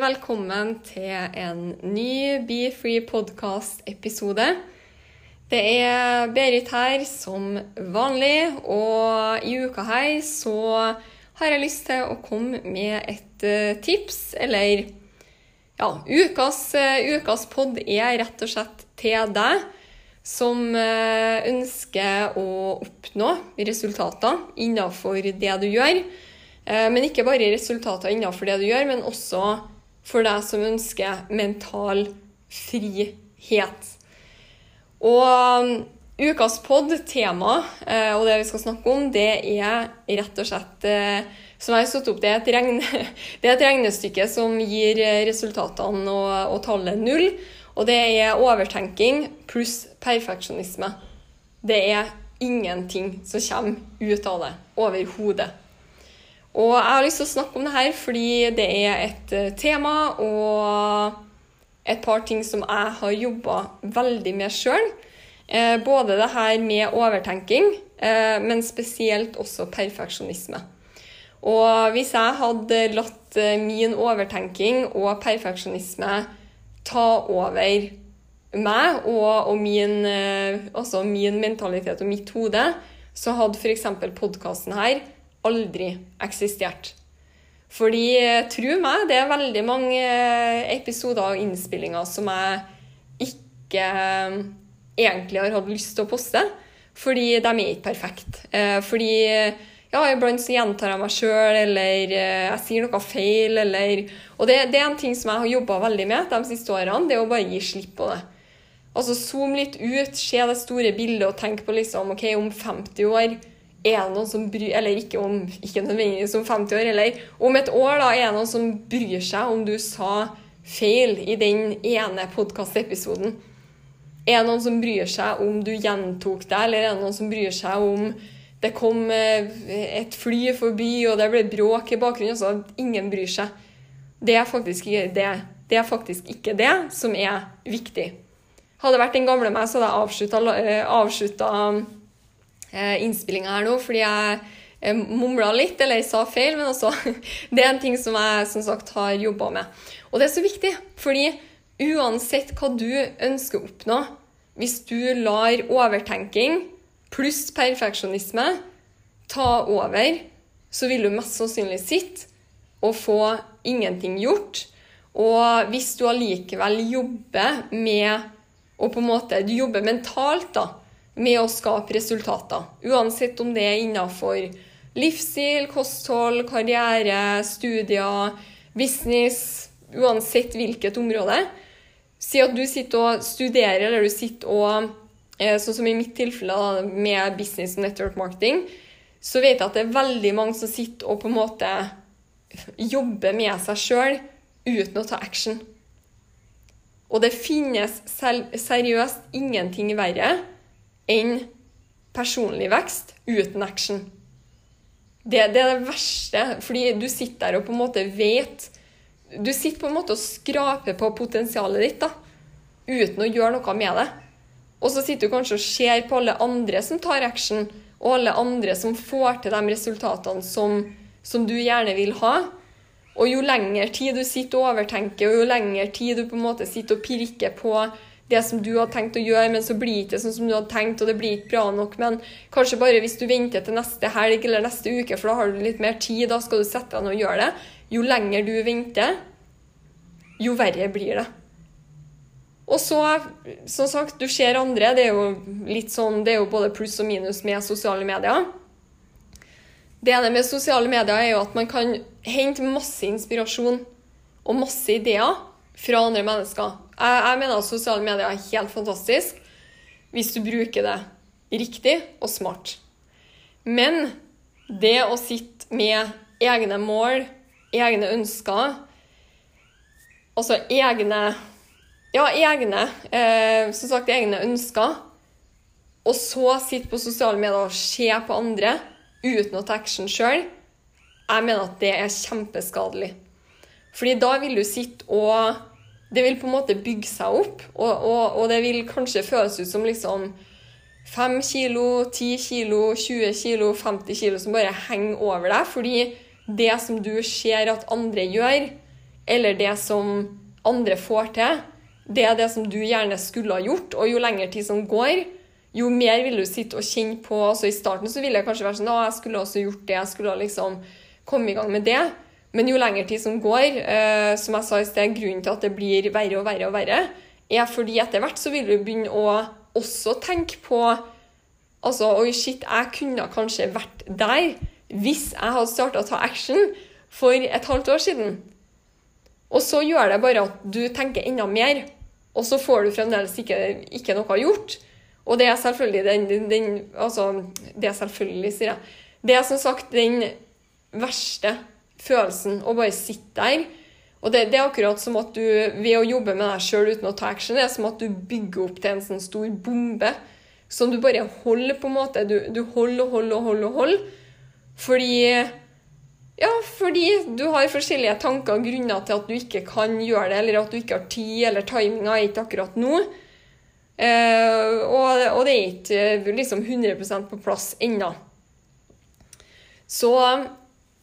velkommen til en ny Be Free podcast-episode. Det er Berit her som vanlig, og i uka her så har jeg lyst til å komme med et eh, tips, eller ja, ukas, eh, ukas pod er rett og slett til deg som eh, ønsker å oppnå resultater innenfor det du gjør. Men ikke bare resultater innenfor det du gjør, men også for deg som ønsker mental frihet. Og um, ukas pod, tema eh, og det vi skal snakke om, det er rett og slett eh, som jeg har satt opp, det er, et regne, det er et regnestykke som gir eh, resultatene og, og tallet null. Og det er overtenking pluss perfeksjonisme. Det er ingenting som kommer ut av det overhodet. Og jeg har lyst til å snakke om det her fordi det er et eh, tema og et par ting som jeg har jobba veldig med sjøl. Eh, både det her med overtenking, eh, men spesielt også perfeksjonisme. Og hvis jeg hadde latt min overtenking og perfeksjonisme ta over meg og, og min, altså min mentalitet og mitt hode, så hadde f.eks. podkasten her aldri eksistert. Fordi, eh, tro meg, det er veldig mange eh, episoder og innspillinger som jeg ikke eh, egentlig har hatt lyst til å poste. Fordi de er ikke perfekte. Fordi ja, iblant så gjentar jeg meg sjøl, eller jeg sier noe feil, eller Og det, det er en ting som jeg har jobba veldig med de siste årene, det er å bare gi slipp på det. Altså Zoom litt ut, se det store bildet og tenk på liksom, ok, om 50 år er det noen som bryr Eller ikke, om, ikke nødvendigvis om 50 år, eller om et år, da, er det noen som bryr seg om du sa feil i den ene podkastepisoden? Er det noen som bryr seg om du gjentok det, eller er det noen som bryr seg om det kom eh, et fly forbi, og det ble bråk i bakgrunnen? Altså, ingen bryr seg. Det er faktisk ikke det, det, er faktisk ikke det som er viktig. Hadde det vært den gamle meg, så hadde jeg avslutta eh, innspillinga her nå, fordi jeg eh, mumla litt, eller jeg sa feil, men også Det er en ting som jeg som sagt har jobba med. Og det er så viktig, fordi uansett hva du ønsker å oppnå, hvis du lar overtenking pluss perfeksjonisme ta over, så vil du mest sannsynlig sitte og få ingenting gjort. Og hvis du allikevel jobber med og på en måte, Du jobber mentalt da, med å skape resultater. Uansett om det er innenfor livsstil, kosthold, karriere, studier, business, uansett hvilket område. Si at du sitter og studerer, eller du sitter og eh, Sånn som i mitt tilfelle med business og network marketing, så vet jeg at det er veldig mange som sitter og på en måte jobber med seg sjøl uten å ta action. Og det finnes seriøst ingenting verre enn personlig vekst uten action. Det, det, er det verste, fordi du sitter der og på en måte vet Du sitter på en måte og skraper på potensialet ditt da, uten å gjøre noe med det. Og så sitter du kanskje og ser på alle andre som tar action, og alle andre som får til de resultatene som, som du gjerne vil ha. Og jo lengre tid du sitter og overtenker, og jo lengre tid du på en måte sitter og pirker på det som du hadde tenkt å gjøre, men så blir det ikke sånn som du hadde tenkt, og det blir ikke bra nok. Men kanskje bare hvis du venter til neste helg eller neste uke, for da har du litt mer tid, da skal du sette deg ned og gjøre det. Jo lenger du venter, jo verre blir det. Og så, som sagt, du ser andre. Det er jo litt sånn, det er jo både pluss og minus med sosiale medier. Det ene med sosiale medier er jo at man kan hente masse inspirasjon og masse ideer fra andre mennesker. Jeg, mener at sosiale medier er helt fantastisk hvis du bruker det riktig og smart. Men det å sitte med egne mål, egne ønsker Altså egne Ja, egne eh, Som sagt, egne ønsker. Og så sitte på sosiale medier og se på andre uten å ta action sjøl. Jeg mener at det er kjempeskadelig. Fordi da vil du sitte og Det vil på en måte bygge seg opp, og, og, og det vil kanskje føles ut som liksom 5 kilo, 10 kilo, 20 kilo, 50 kilo som bare henger over deg. Fordi det som du ser at andre gjør, eller det som andre får til, det er det som du gjerne skulle ha gjort. Og jo lengre tid som går, jo mer vil du sitte og kjenne på altså I starten så ville jeg kanskje være sånn Å, jeg skulle også gjort det. Jeg skulle liksom komme i gang med det. Men jo lengre tid som går, eh, som jeg sa i sted, grunnen til at det blir verre og verre og verre, er fordi etter hvert så vil du begynne å også tenke på Altså, oi, shit, jeg kunne kanskje vært der hvis jeg hadde starta å ta action for et halvt år siden. Og så gjør det bare at du tenker enda mer, og så får du fremdeles ikke, ikke noe gjort. Og det er selvfølgelig den, den, den, Altså, det er selvfølgelig, sier jeg. Det er som sagt den verste følelsen å bare sitte der. Og det, det, er akkurat som at du ved å jobbe med deg sjøl uten å ta action, det er som at du bygger opp til en sånn stor bombe som du bare holder, på en måte. Du, du holder og holder og holder holder. Fordi Ja, fordi du har forskjellige tanker og grunner til at du ikke kan gjøre det, eller at du ikke har tid, eller timinga er ikke akkurat nå. Eh, og, og, det er ikke liksom 100% på plass ennå. Så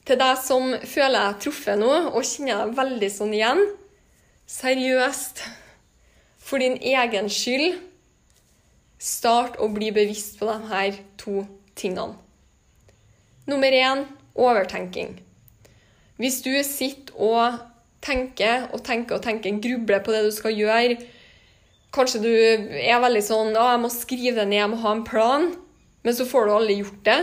til deg som føler deg truffet nå, og kjenner deg veldig sånn igjen Seriøst, for din egen skyld, start å bli bevisst på de her to tingene. Nummer én overtenking. Hvis du sitter og tenker og tenker og tenker, grubler på det du skal gjøre Kanskje du er veldig sånn å, jeg må skrive det ned, jeg må ha en plan. Men så får du aldri gjort det.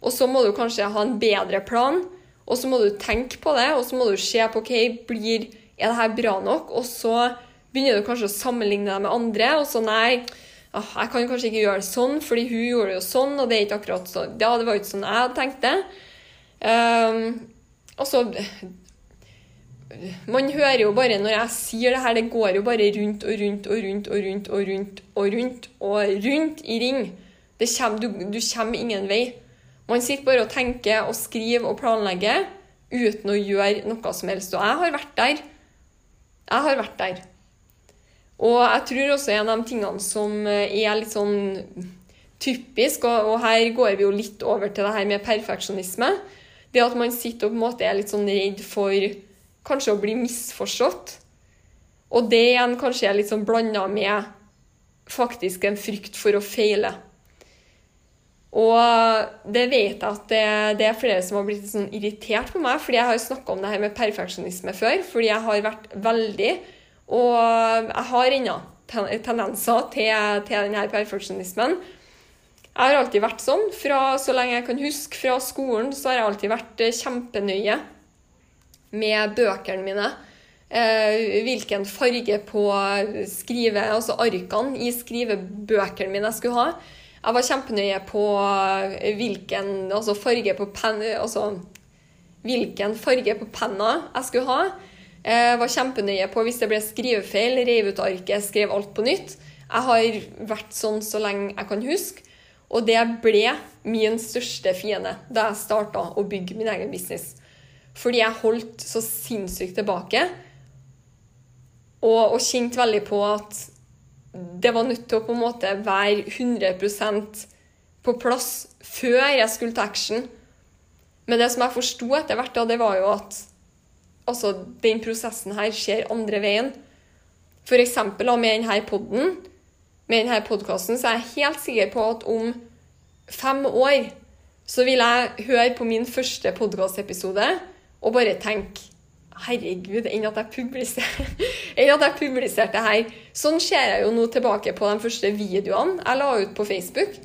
Og så må du kanskje ha en bedre plan. Og så må du tenke på det, og så må du se på ok, blir, er det her bra nok? Og så begynner du kanskje å sammenligne deg med andre. Og så nei, jeg kan kanskje ikke gjøre det sånn, fordi hun gjorde det jo sånn, og det er ikke akkurat sånn. Ja, det var ikke sånn jeg tenkte. Um, og så Man hører jo bare når jeg sier det her, det går jo bare rundt og rundt og rundt og rundt og rundt og rundt og rundt i ring. Kommer, du, du kommer ingen vei. Man sitter bare og tenker og skriver og planlegger uten å gjøre noe som helst. Og jeg har vært der. Jeg har vært der. Og jeg tror også en av de tingene som er litt sånn typisk, og, her går vi jo litt over til det her med perfeksjonisme, det at man sitter og på en måte er litt sånn redd for kanskje å bli misforstått. Og det igjen kanskje er litt sånn blanda med faktisk en frykt for å feile. Og det vet jeg at det, det, er flere som har blitt sånn irritert på meg, fordi jeg har snakka om det her med perfeksjonisme før. Fordi jeg har vært veldig Og jeg har ennå tendenser til, til denne perfeksjonismen. Jeg har alltid vært sånn. Fra så lenge jeg kan huske, fra skolen, så har jeg alltid vært eh, kjempenøye med bøkene mine. Eh, hvilken farge på skrive, altså arkene i skrivebøkene mine jeg skulle ha. Jeg var kjempenøye på eh, hvilken altså farge på pen, altså, hvilken farge på penna jeg skulle ha. Jeg var kjempenøye på hvis det ble skrivefeil, reiv ut arket, skrev alt på nytt. Jeg har vært sånn så lenge jeg kan huske. Og det ble min største fiende da jeg starta å bygge min egen business. Fordi jeg holdt så sinnssykt tilbake. Og, og kjente veldig på at det var nødt til å på en måte være 100% på plass før jeg skulle ta action. Men det som jeg forsto etter hvert, da, det var jo at altså, den prosessen her skjer andre veien. Eksempel med denne podden, med denne podkasten, så er jeg helt sikker på at om fem år så vil jeg høre på min første podkastepisode og bare tenke Herregud, enn at jeg publiserte, enn at her. Sånn ser jeg jo nå tilbake på de første videoene jeg la ut på Facebook.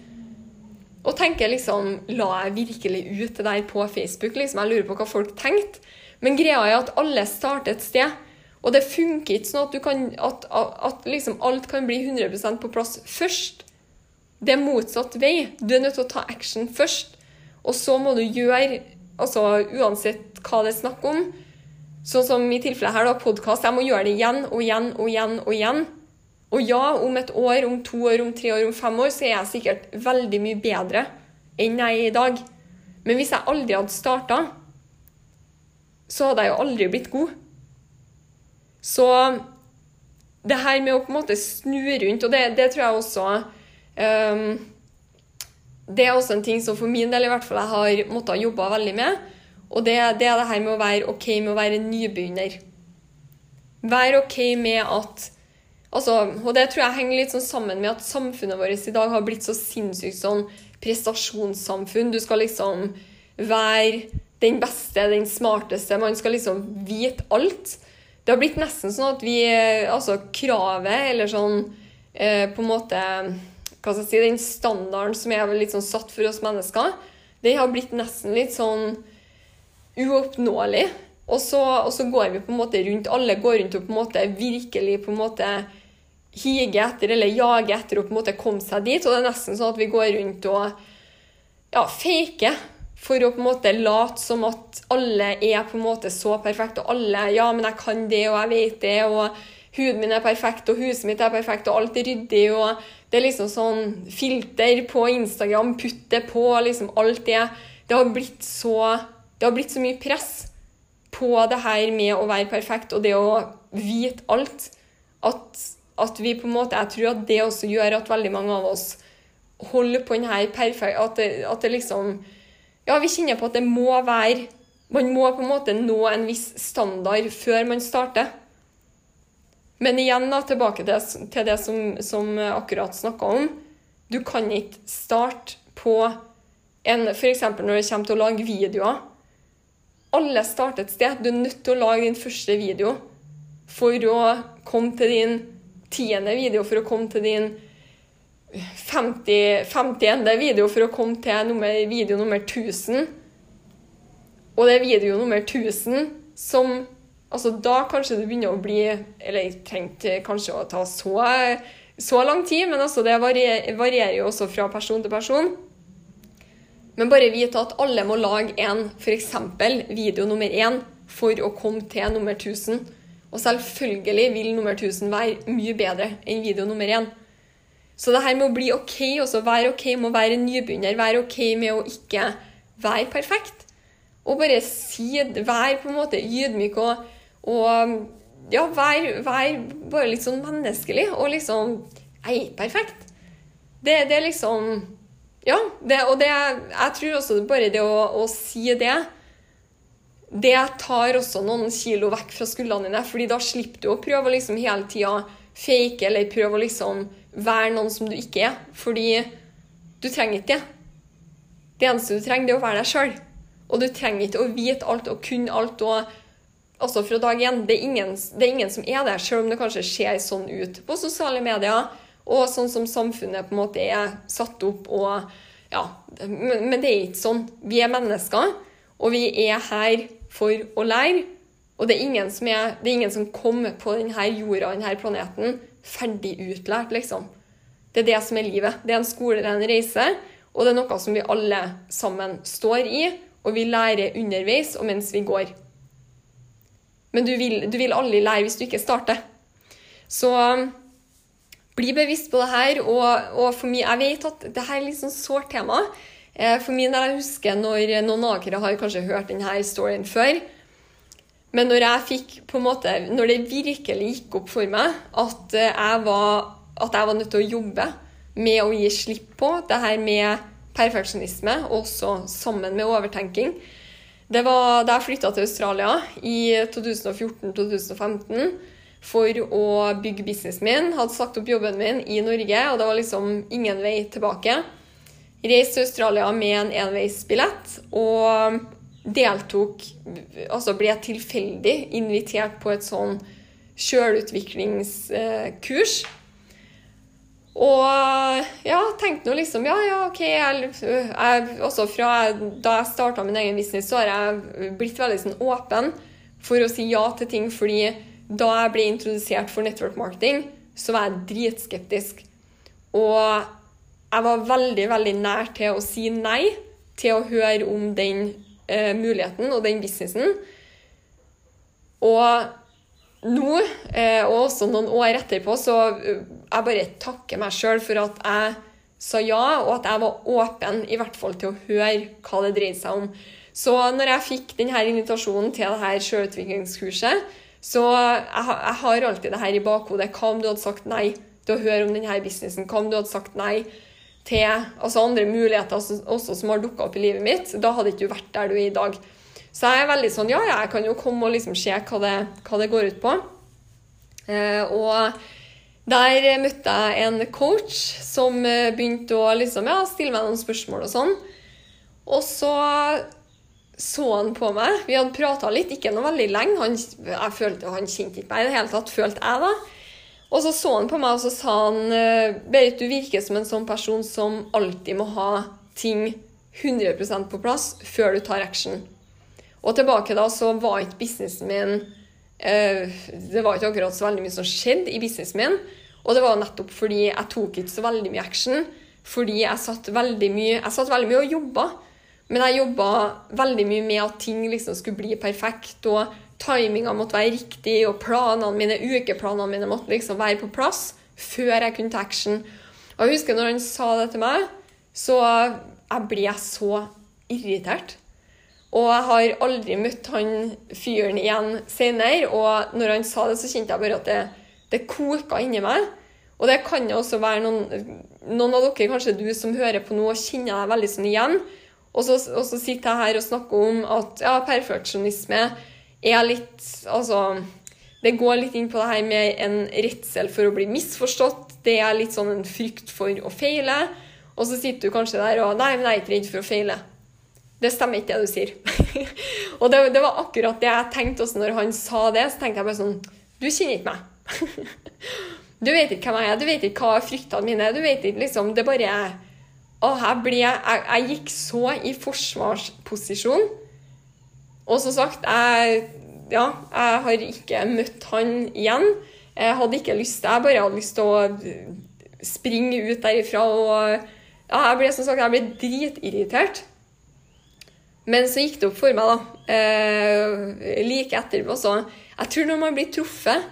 Og tenker liksom La jeg virkelig ut det der på Facebook? Liksom, Jeg lurer på hva folk tenkte. Men greia er at alle starter et sted. Og det funker ikke sånn at, kan, at, at liksom alt kan bli 100% på plass først. Det er motsatt vei. Du er nødt til å ta action først. Og så må du gjøre, altså uansett hva det er snakk om, sånn som i tilfellet her, da, podkast, jeg må gjøre det igjen og igjen og igjen og igjen. Og ja, om et år, om to år, om tre år, om fem år, så er jeg sikkert veldig mye bedre enn jeg er i dag. Men hvis jeg aldri hadde starta, så hadde jeg jo aldri blitt god. Så det her med å på en måte snu rundt, og det, det tror jeg også um, Det er også en ting som for min del i hvert fall jeg har måttet jobbe veldig med. Og det, det er det her med å være OK med å være nybegynner. Være OK med at altså, Og det tror jeg henger litt sånn sammen med at samfunnet vårt i dag har blitt så sinnssykt sånn prestasjonssamfunn. Du skal liksom være den beste, den smarteste. Man skal liksom vite alt. Det har blitt nesten sånn at vi Altså kravet, eller sånn eh, På en måte Hva skal jeg si Den standarden som er litt sånn satt for oss mennesker, det har blitt nesten litt sånn uoppnåelig. Og så, og så, går vi på en måte rundt, alle går rundt og på en måte virkelig på en måte higer etter eller jager etter å på en måte komme seg dit. Og det er nesten sånn at vi går rundt og ja, faker for å på en måte late som at alle er på en måte så perfekte. Og alle Ja, men jeg kan det, og jeg vet det, og huden min er perfekt, og huset mitt er perfekt, og alt er ryddig, og det er liksom sånn filter på Instagram, putt det på, liksom alt det. Det har blitt så Det har blitt så mye press på det her med å være perfekt, og det å vite alt, at, at vi på en måte Jeg tror at det også gjør at veldig mange av oss holder på den her perfekt At det, at det liksom ja, vi kjenner på at det må være Man må på en måte nå en viss standard før man starter. Men igjen da, tilbake til, til det som, som akkurat snakka om. Du kan ikke starte på en F.eks. når det kommer til å lage videoer. Alle starter et sted. Du er nødt til å lage din første video for å komme til din tiende video, for å komme til din 50, 50 video for å komme til nummer, video nummer 1000. Og det er video nummer 1000 som altså Da kanskje det begynner å bli Eller jeg trengte kanskje å ta så, så lang tid, men altså det varierer jo også fra person til person. Men bare vite at alle må lage en f.eks. video nummer én for å komme til nummer 1000. Og selvfølgelig vil nummer 1000 være mye bedre enn video nummer én. Så det her med å bli OK, også være OK med å være nybegynner, være OK med å ikke være perfekt. Og bare si Vær på en måte ydmyk og, og ja, vær, vær, bare litt sånn menneskelig og liksom Jeg er perfekt. Det, det, er liksom Ja. Det, og det Jeg tror også bare det å, å si det det tar også noen kilo vekk fra skuldrene dine, fordi da slipper du å prøve å liksom hele tida fake eller prøve å liksom være noen som du ikke er. Fordi du trenger ikke det. Det eneste du trenger, det er å være deg sjøl. Og du trenger ikke å vite alt og kunne alt. og altså fra dag én, det, det, er ingen som er det, selv om det kanskje ser sånn ut på sosiale medier, og sånn som samfunnet på en måte er satt opp. og ja, Men det er ikke sånn. Vi er mennesker, og vi er her for å lære. Og det er ingen som, er, er ingen som kommer på denne jorda, denne planeten, ferdig utlært, liksom. Det er det som er livet. Det er en skole, det er en reise, og det er noe som vi alle sammen står i, og vi lærer underveis og mens vi går. Men du vil, du vil aldri lære hvis du ikke starter. Så bli bevisst på det her. Og, og for meg, jeg vet at det her er litt sånn sårt tema. Eh, for min del, jeg husker når noen av dere har kanskje hørt denne storyen før. Men når jeg fikk på en måte, når det virkelig gikk opp for meg at jeg var, at jeg var nødt til å jobbe med å gi slipp på det her med perfeksjonisme, også sammen med overtenking Det var da jeg flytta til Australia i 2014-2015 for å bygge businessen min. Hadde sagt opp jobben min i Norge, og det var liksom ingen vei tilbake. Reiste til Australia med en enveisbillett. og deltok Altså ble tilfeldig invitert på et sånn sjølutviklingskurs. Og ja, tenkte nå liksom Ja, ja, OK. Jeg, jeg, også fra da jeg starta min egen business, så har jeg blitt veldig sånn åpen for å si ja til ting, fordi da jeg ble introdusert for network marketing, så var jeg dritskeptisk. Og jeg var veldig, veldig nær til å si nei til å høre om den eh, muligheten og den businessen. Og nå, eh, og også noen år etterpå, så eh, jeg bare takker meg sjøl for at jeg sa ja, og at jeg var åpen i hvert fall til å høre hva det dreide seg om. Så når jeg fikk denne invitasjonen til dette sjølutviklingskurset, så jeg, jeg, har alltid det her i bakhodet. Hva om du hadde sagt nei til å høre om denne businessen? Hva om du hadde sagt nei til altså andre muligheter også, som har dukka opp i livet mitt? Da hadde ikke du vært der du er i dag. Så jeg er veldig sånn Ja, jeg kan jo komme og liksom se hva det, hva det går ut på. Eh, og der møtte jeg en coach som eh, begynte å liksom, ja, stille meg noen spørsmål og sånn. Og så så han på meg. Vi hadde prata litt, ikke noe veldig lenge. Han, jeg følte, han kjente ikke meg i det hele tatt, følte jeg da. Og så så han på meg og så sa han, eh, Berit, du virker som en sånn person som alltid må ha ting 100% på plass før du tar action. Og tilbake da så var ikke businessen min eh, Det var ikke akkurat så veldig mye som skjedde i businessen min. Og det var nettopp fordi jeg tok ikke så veldig mye action. Fordi jeg satt veldig mye, jeg satt veldig mye og jobba. Men jeg jobba veldig mye med at ting liksom skulle bli perfekt, og timinga måtte være riktig, og planene mine, ukeplanene mine måtte liksom være på plass før jeg kunne ta action. Og jeg husker når han sa det til meg, så jeg ble så irritert. Og jeg har aldri møtt han fyren igjen senere, og når han sa det, så kjente jeg bare at det, det koka inni meg. Og det kan jo også være noen, noen av dere, kanskje du som hører på nå, kjenner deg veldig sånn igjen. Og så, og så, sitter jeg her og snakker om at ja, perfeksjonisme er litt Altså Det går litt inn på det her med en redsel for å bli misforstått. Det er litt sånn en frykt for å feile. Og så sitter du kanskje der og Nei, men jeg er ikke redd for å feile. Det stemmer ikke, det du sier. og det, det, var akkurat det jeg tenkte også når han sa det. Så tenkte jeg bare sånn Du kjenner ikke meg. du vet ikke hvem jeg er. Du vet ikke hva fryktene mine er. Du vet ikke liksom Det bare er og jeg, ble, jeg, jeg, gikk så i forsvarsposisjon. Og som sagt, jeg, ja, jeg har ikke møtt han igjen. Jeg hadde ikke lyst Jeg bare hadde lyst til å springe ut derifra. Og ja, jeg ble som sagt, jeg ble dritirritert. Men så gikk det opp for meg, da. Eh, like etterpå så Jeg tror når man blir truffet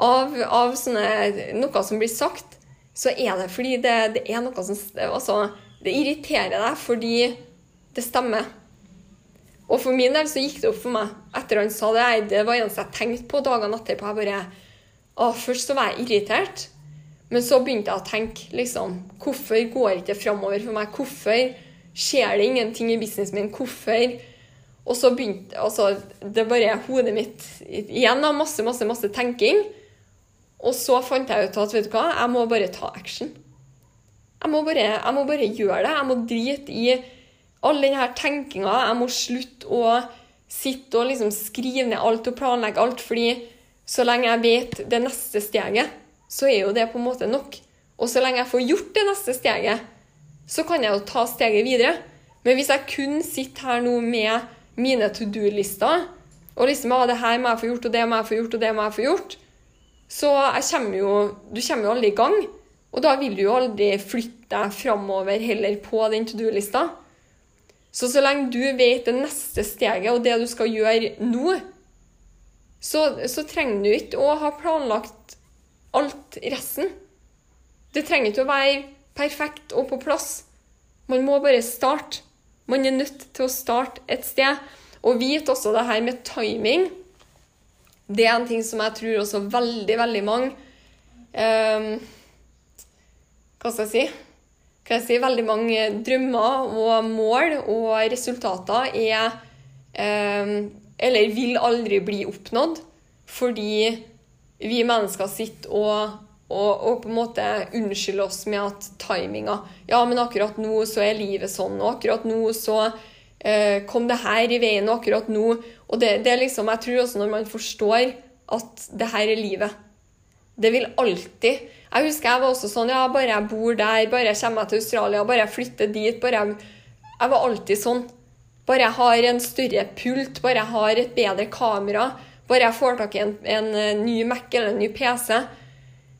av, av sånne, noe som blir sagt, så er det fordi det, det er noe som altså, Det irriterer deg fordi det stemmer. Og for min del så gikk det opp for meg etter han sa det. Det var eneste jeg tenkte på dagene etterpå. Jeg bare, å, først så var jeg irritert, men så begynte jeg å tenke liksom, Hvorfor går ikke det framover for meg? Hvorfor skjer det ingenting i businessen min? Hvorfor? Og så begynte altså, det bare hodet mitt igjen av masse, masse, masse tenking. Og så fant jeg ut at vet du hva, jeg må bare ta action. Jeg må bare, jeg må bare gjøre det. Jeg må drite i all denne tenkinga. Jeg må slutte å sitte og liksom skrive ned alt og planlegge alt. fordi så lenge jeg vet det neste steget, så er jo det på en måte nok. Og så lenge jeg får gjort det neste steget, så kan jeg jo ta steget videre. Men hvis jeg kun sitter her nå med mine to do-lister, og liksom ah, det her må jeg få gjort, og det må jeg få gjort, og det må jeg få gjort, så kommer jo, du kommer jo aldri i gang. Og da vil du jo aldri flytte deg framover heller på den to do-lista. Så så lenge du vet det neste steget og det du skal gjøre nå, så, så trenger du ikke å ha planlagt alt resten. Det trenger ikke å være perfekt og på plass. Man må bare starte. Man er nødt til å starte et sted. Og vite også det her med timing det er en ting som jeg tror også veldig, veldig mange um, Hva skal jeg si? Hva jeg si? Veldig mange drømmer og mål og resultater er um, Eller vil aldri bli oppnådd fordi vi mennesker sitter og, og, og på en måte unnskylder oss med at timinga Ja, men akkurat nå så er livet sånn, og akkurat nå så kom det her i veien, akkurat nå og det, det, er liksom, jeg tror også når man forstår at det her er livet Det vil alltid Jeg husker jeg var også sånn Ja, bare jeg bor der, bare jeg kommer til Australia, bare jeg flytter dit bare jeg, jeg var alltid sånn. Bare jeg har en større pult, bare jeg har et bedre kamera, Bare jeg får tak i en, en eh, ny Mac eller en ny PC,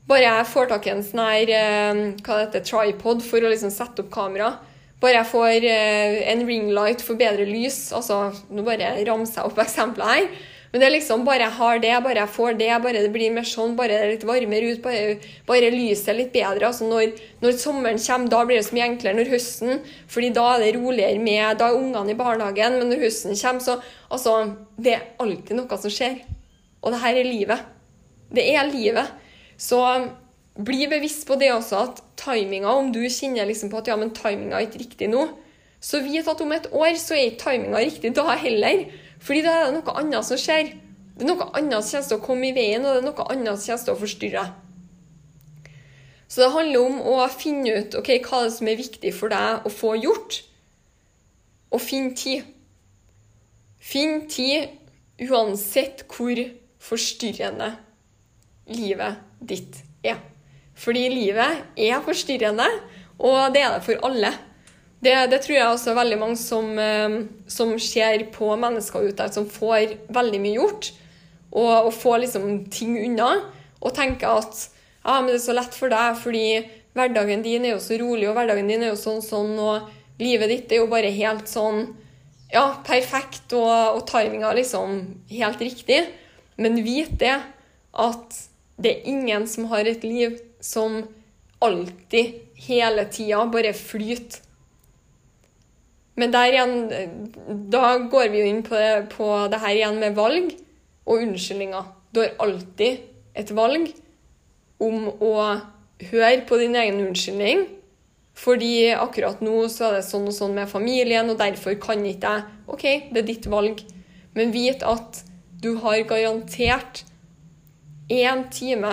bare jeg får tak i en sånn her eh, hva det heter, tripod for å liksom sette opp kamera, bare jeg får eh, en ringlight for bedre lys altså Nå bare ramser jeg opp eksempler her. Men det er liksom bare jeg har det, bare jeg får det, bare det blir mer sånn, bare det er litt varmere ut, bare, bare lyset er litt bedre. altså når, når, sommeren kommer, da blir det så mye enklere. Når høsten fordi da er det roligere med Da er ungene i barnehagen, men når høsten kommer, så altså, Det er alltid noe som skjer. Og det her er livet. Det er livet. Så bli bevisst på det også, at timinga, om du kjenner liksom på at ja, men timinga er ikke riktig nå, så vit at om et år så er ikke timinga riktig da heller. Fordi da er det noe annet som skjer. Det er noe annet som kommer til å komme i veien, og det er noe annet som kommer til å forstyrre. Så det handler om å finne ut okay, hva er som er viktig for deg å få gjort, og finne tid. Finn tid uansett hvor forstyrrende livet ditt er. Fordi livet er forstyrrende, og det er det for alle. Det, det, tror jeg også er veldig mange som, eh, som ser på mennesker ute der som får veldig mye gjort, og, og får liksom ting unna, og tenker at ja, men det er så lett for deg, fordi hverdagen din er jo så rolig, og hverdagen din er jo sånn sånn, og livet ditt er jo bare helt sånn ja, perfekt, og, og timinga liksom helt riktig. Men vit det at det er ingen som har et liv som alltid, hele tida, bare flyter men der igjen, da går vi jo inn på det, på det her igjen med valg og unnskyldninger. Du har alltid et valg om å høre på din egen unnskyldning. Fordi akkurat nå så er det sånn og sånn med familien, og derfor kan ikke jeg OK, det er ditt valg. Men vit at du har garantert én time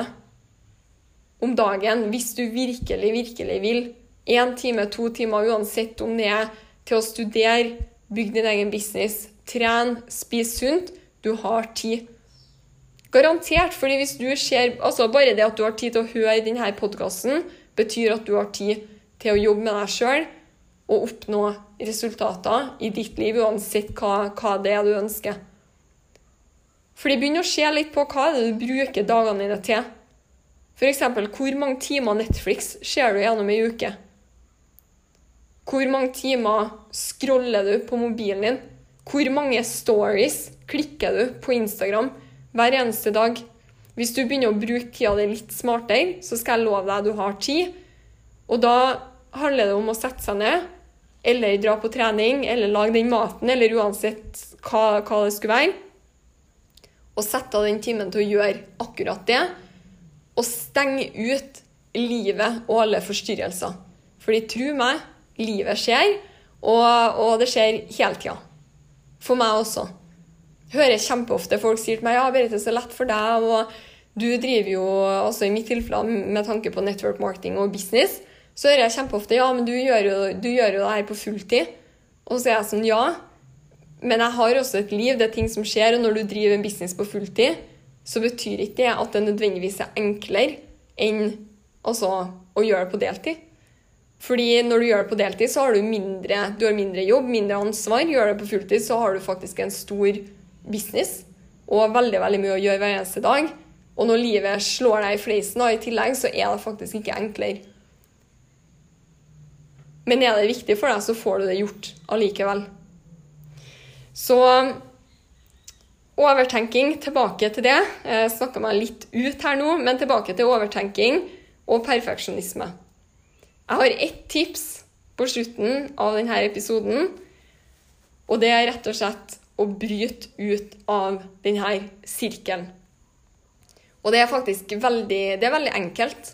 om dagen hvis du virkelig, virkelig vil. Én time, to timer, uansett om det er til å studere, bygge din egen business, trene, spise sunt. Du har tid. Garantert. fordi hvis du ser, altså Bare det at du har tid til å høre denne podkasten, betyr at du har tid til å jobbe med deg sjøl og oppnå resultater i ditt liv, uansett hva, hva det er du ønsker. Fordi Begynn å se litt på hva det er du bruker dagene dine til. F.eks. hvor mange timer Netflix ser du gjennom ei uke? Hvor mange timer scroller du på mobilen din? Hvor mange stories klikker du på Instagram hver eneste dag? Hvis du begynner å bruke tida di litt smartere, så skal jeg love deg at du har tid. Og da handler det om å sette seg ned, eller dra på trening, eller lage den maten, eller uansett hva, hva det skulle være. Og sette av den timen til å gjøre akkurat det. Og stenge ut livet og alle forstyrrelser. Fordi tro meg, livet skjer, og, og det skjer hele tida. For meg også. Jeg hører kjempeofte folk sier til meg ja, Berit, det er så lett for deg, og du driver jo også i mitt tilfelle med tanke på network marketing og business. Så hører jeg kjempeofte ja, men du gjør jo, du gjør jo det her på fulltid. Og så er jeg sånn ja, men jeg har også et liv, det er ting som skjer, og når du driver en business på fulltid, så betyr ikke det at det nødvendigvis er enklere enn altså, å gjøre det på deltid. Fordi når du gjør det på deltid, så har du mindre, du har mindre jobb, mindre ansvar. Gjør det på fulltid, så har du faktisk en stor business og veldig veldig mye å gjøre hver eneste dag. Og når livet slår deg i fleisen i tillegg, så er det faktisk ikke enklere. Men er det viktig for deg, så får du det gjort allikevel. Så overtenking, tilbake til det. Jeg snakka meg litt ut her nå, men tilbake til overtenking og perfeksjonisme. Jeg har ett tips på slutten av denne episoden, og det er rett og slett å bryte ut av denne sirkelen. Og det er faktisk veldig, det er veldig enkelt.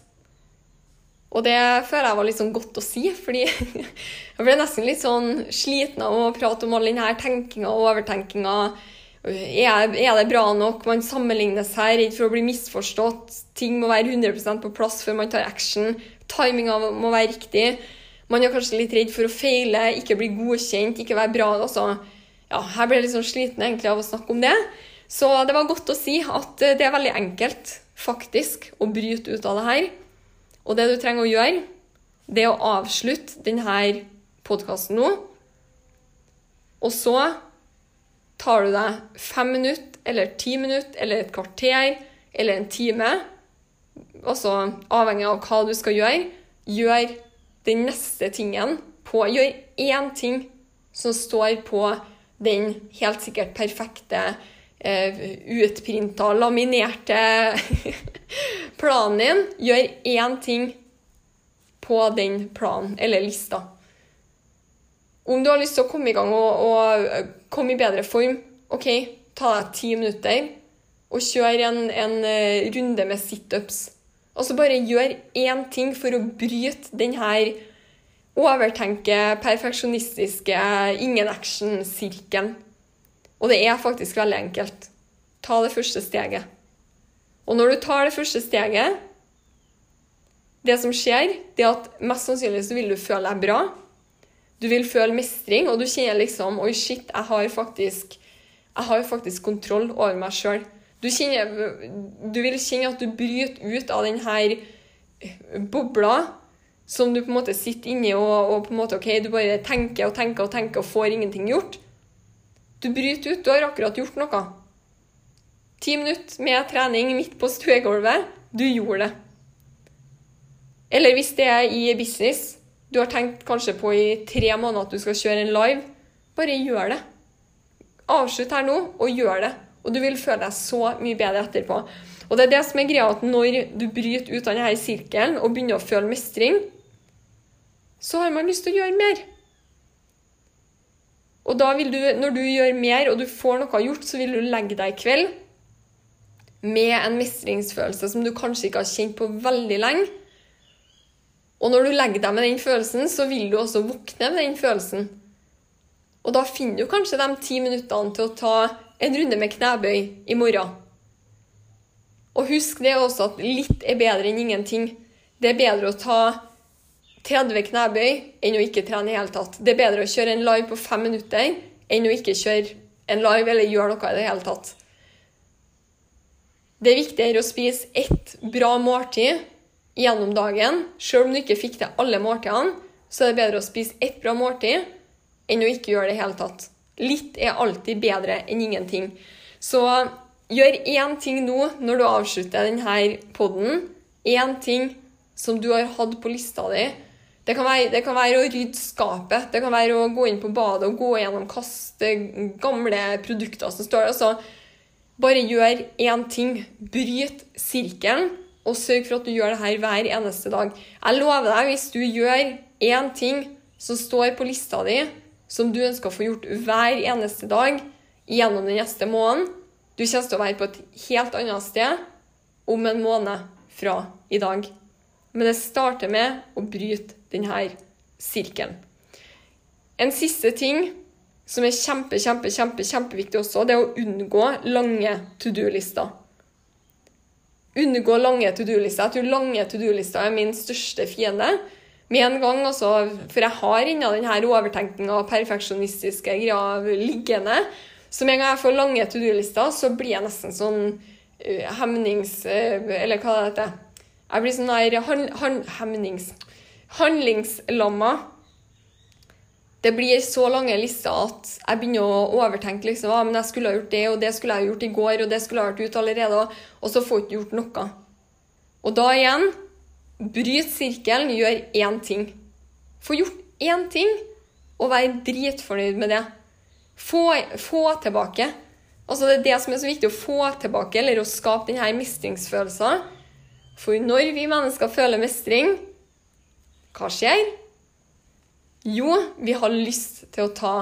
Og det føler jeg var litt sånn godt å si, fordi jeg ble nesten litt sånn sliten av å prate om all denne tenkinga og overtenkinga. Er, er, det bra nok? Man sammenligner seg, redd for å bli misforstått. Ting må være 100% på plass før man tar action. Timinga må være riktig. Man er kanskje litt redd for å feile, ikke bli godkjent, ikke være bra. Altså, ja, jeg ble litt sånn sliten egentlig av å snakke om det. Så det var godt å si at det er veldig enkelt faktisk å bryte ut av det her. Og det du trenger å gjøre, det er å avslutte denne podkasten nå. Og så tar du deg fem minutter, eller ti minutter, eller et kvarter, eller en time, altså avhengig av hva du skal gjøre, gjør den neste tingen på Gjør én ting som står på den helt sikkert perfekte, eh, utprinta, laminerte planen din. Gjør én ting på den planen eller lista. Om du har lyst til å komme i gang og, og komme i bedre form, OK, ta deg ti minutter og kjør en, en eh, runde med situps. Så bare gjør én ting for å bryte den her overtenke, perfeksjonistiske, ingen action-sirkelen. Og det er faktisk veldig enkelt. Ta det første steget. Og når du tar det første steget Det som skjer, det er at mest sannsynlig så vil du føle deg bra. Du vil føle mestring, og du kjenner liksom Oi, shit, jeg har faktisk, jeg har faktisk kontroll over meg sjøl. Du, du vil kjenne at du bryter ut av denne bobla som du på en måte sitter inni og, og på en måte, ok, du bare tenker og tenker og tenker og får ingenting gjort. Du bryter ut. Du har akkurat gjort noe. Ti minutter med trening midt på stuegulvet. Du gjorde det. Eller hvis det er i business, du har tenkt kanskje på i tre måneder at du skal kjøre en live, bare gjør det. Avslutt her nå, og gjør det. Og du vil føle deg så mye bedre etterpå. Og det er det som er greia, at når du bryter ut av denne sirkelen og begynner å føle mestring, så har man lyst til å gjøre mer. Og da vil du, når du gjør mer og du får noe gjort, så vil du legge deg i kveld med en mestringsfølelse som du kanskje ikke har kjent på veldig lenge. Og når du legger deg med den følelsen, så vil du også våkne med den følelsen. Og da finner du kanskje de ti minuttene til å ta en runde med knebøy i morgen. Og husk det også at litt er bedre enn ingenting. Det er bedre å ta 30 knebøy enn å ikke trene i hele tatt. Det er bedre å kjøre en live på fem minutter enn å ikke kjøre en live eller gjøre noe i det hele tatt. Det er viktigere å spise ett bra måltid gjennom dagen. Selv om du ikke fikk til alle måltidene, så er det bedre å spise ett bra måltid enn å ikke gjøre det i hele tatt. Litt er alltid bedre enn ingenting. Så gjør én ting nå når du avslutter denne poden. Én ting som du har hatt på lista di. Det kan, være, det kan, være, å rydde skapet, det kan være å gå inn på badet og gå gjennom kaste gamle produkter som står der. Altså, bare gjør én ting. Bryt sirkelen og sørg for at du gjør det her hver eneste dag. Jeg lover deg, hvis du gjør én ting som står på lista di, som du ønsker å få gjort hver eneste dag gjennom den neste måneden, du kommer til å være på et helt annet sted om en måned fra i dag. Men det starter med å bryte denne sirkelen. En siste ting som er kjempe, kjempe, kjempe, kjempeviktig også, det er å unngå lange to do-lister unngå lange to do-lister. Jeg tror lange to do-lister er min største fiende. Med en gang, altså, For jeg har ennå denne overtenkninga og perfeksjonistiske greia liggende. Så med en gang jeg får lange to do-lister, så blir jeg nesten sånn uh, hemnings... Uh, eller hva det heter. Jeg blir sånn der han, han, hemnings... Handlingslamma det blir så lange lister at jeg begynner å overtenke liksom, ah, men jeg skulle ha gjort det, og det skulle jeg gjort i går, og det skulle jeg ha vært ute allerede, og så får jeg ikke gjort noe. Og da igjen bryt sirkelen, gjør én ting. Få gjort én ting, og vær dritfornøyd med det. Få, få, tilbake. Altså Det er det som er så viktig, å få tilbake, eller å skape denne mestringsfølelsen. For når vi mennesker føler mestring, hva skjer? Jo, vi har lyst til å ta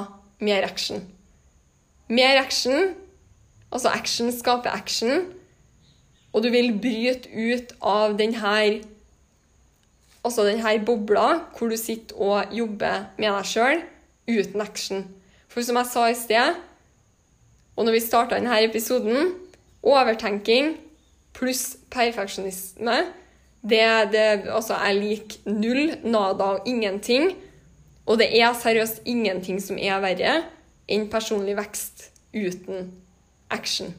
mer action. Mer action, altså action skaper action, og du vil bryte ut av denne, altså denne bobla hvor du sitter og jobber med deg sjøl uten action. For som jeg sa i sted, og når vi starta denne episoden, overtenking pluss perfeksjonisme det, det, altså Jeg liker null, nada og ingenting. Og det er seriøst ingenting som er verre enn personlig vekst uten action.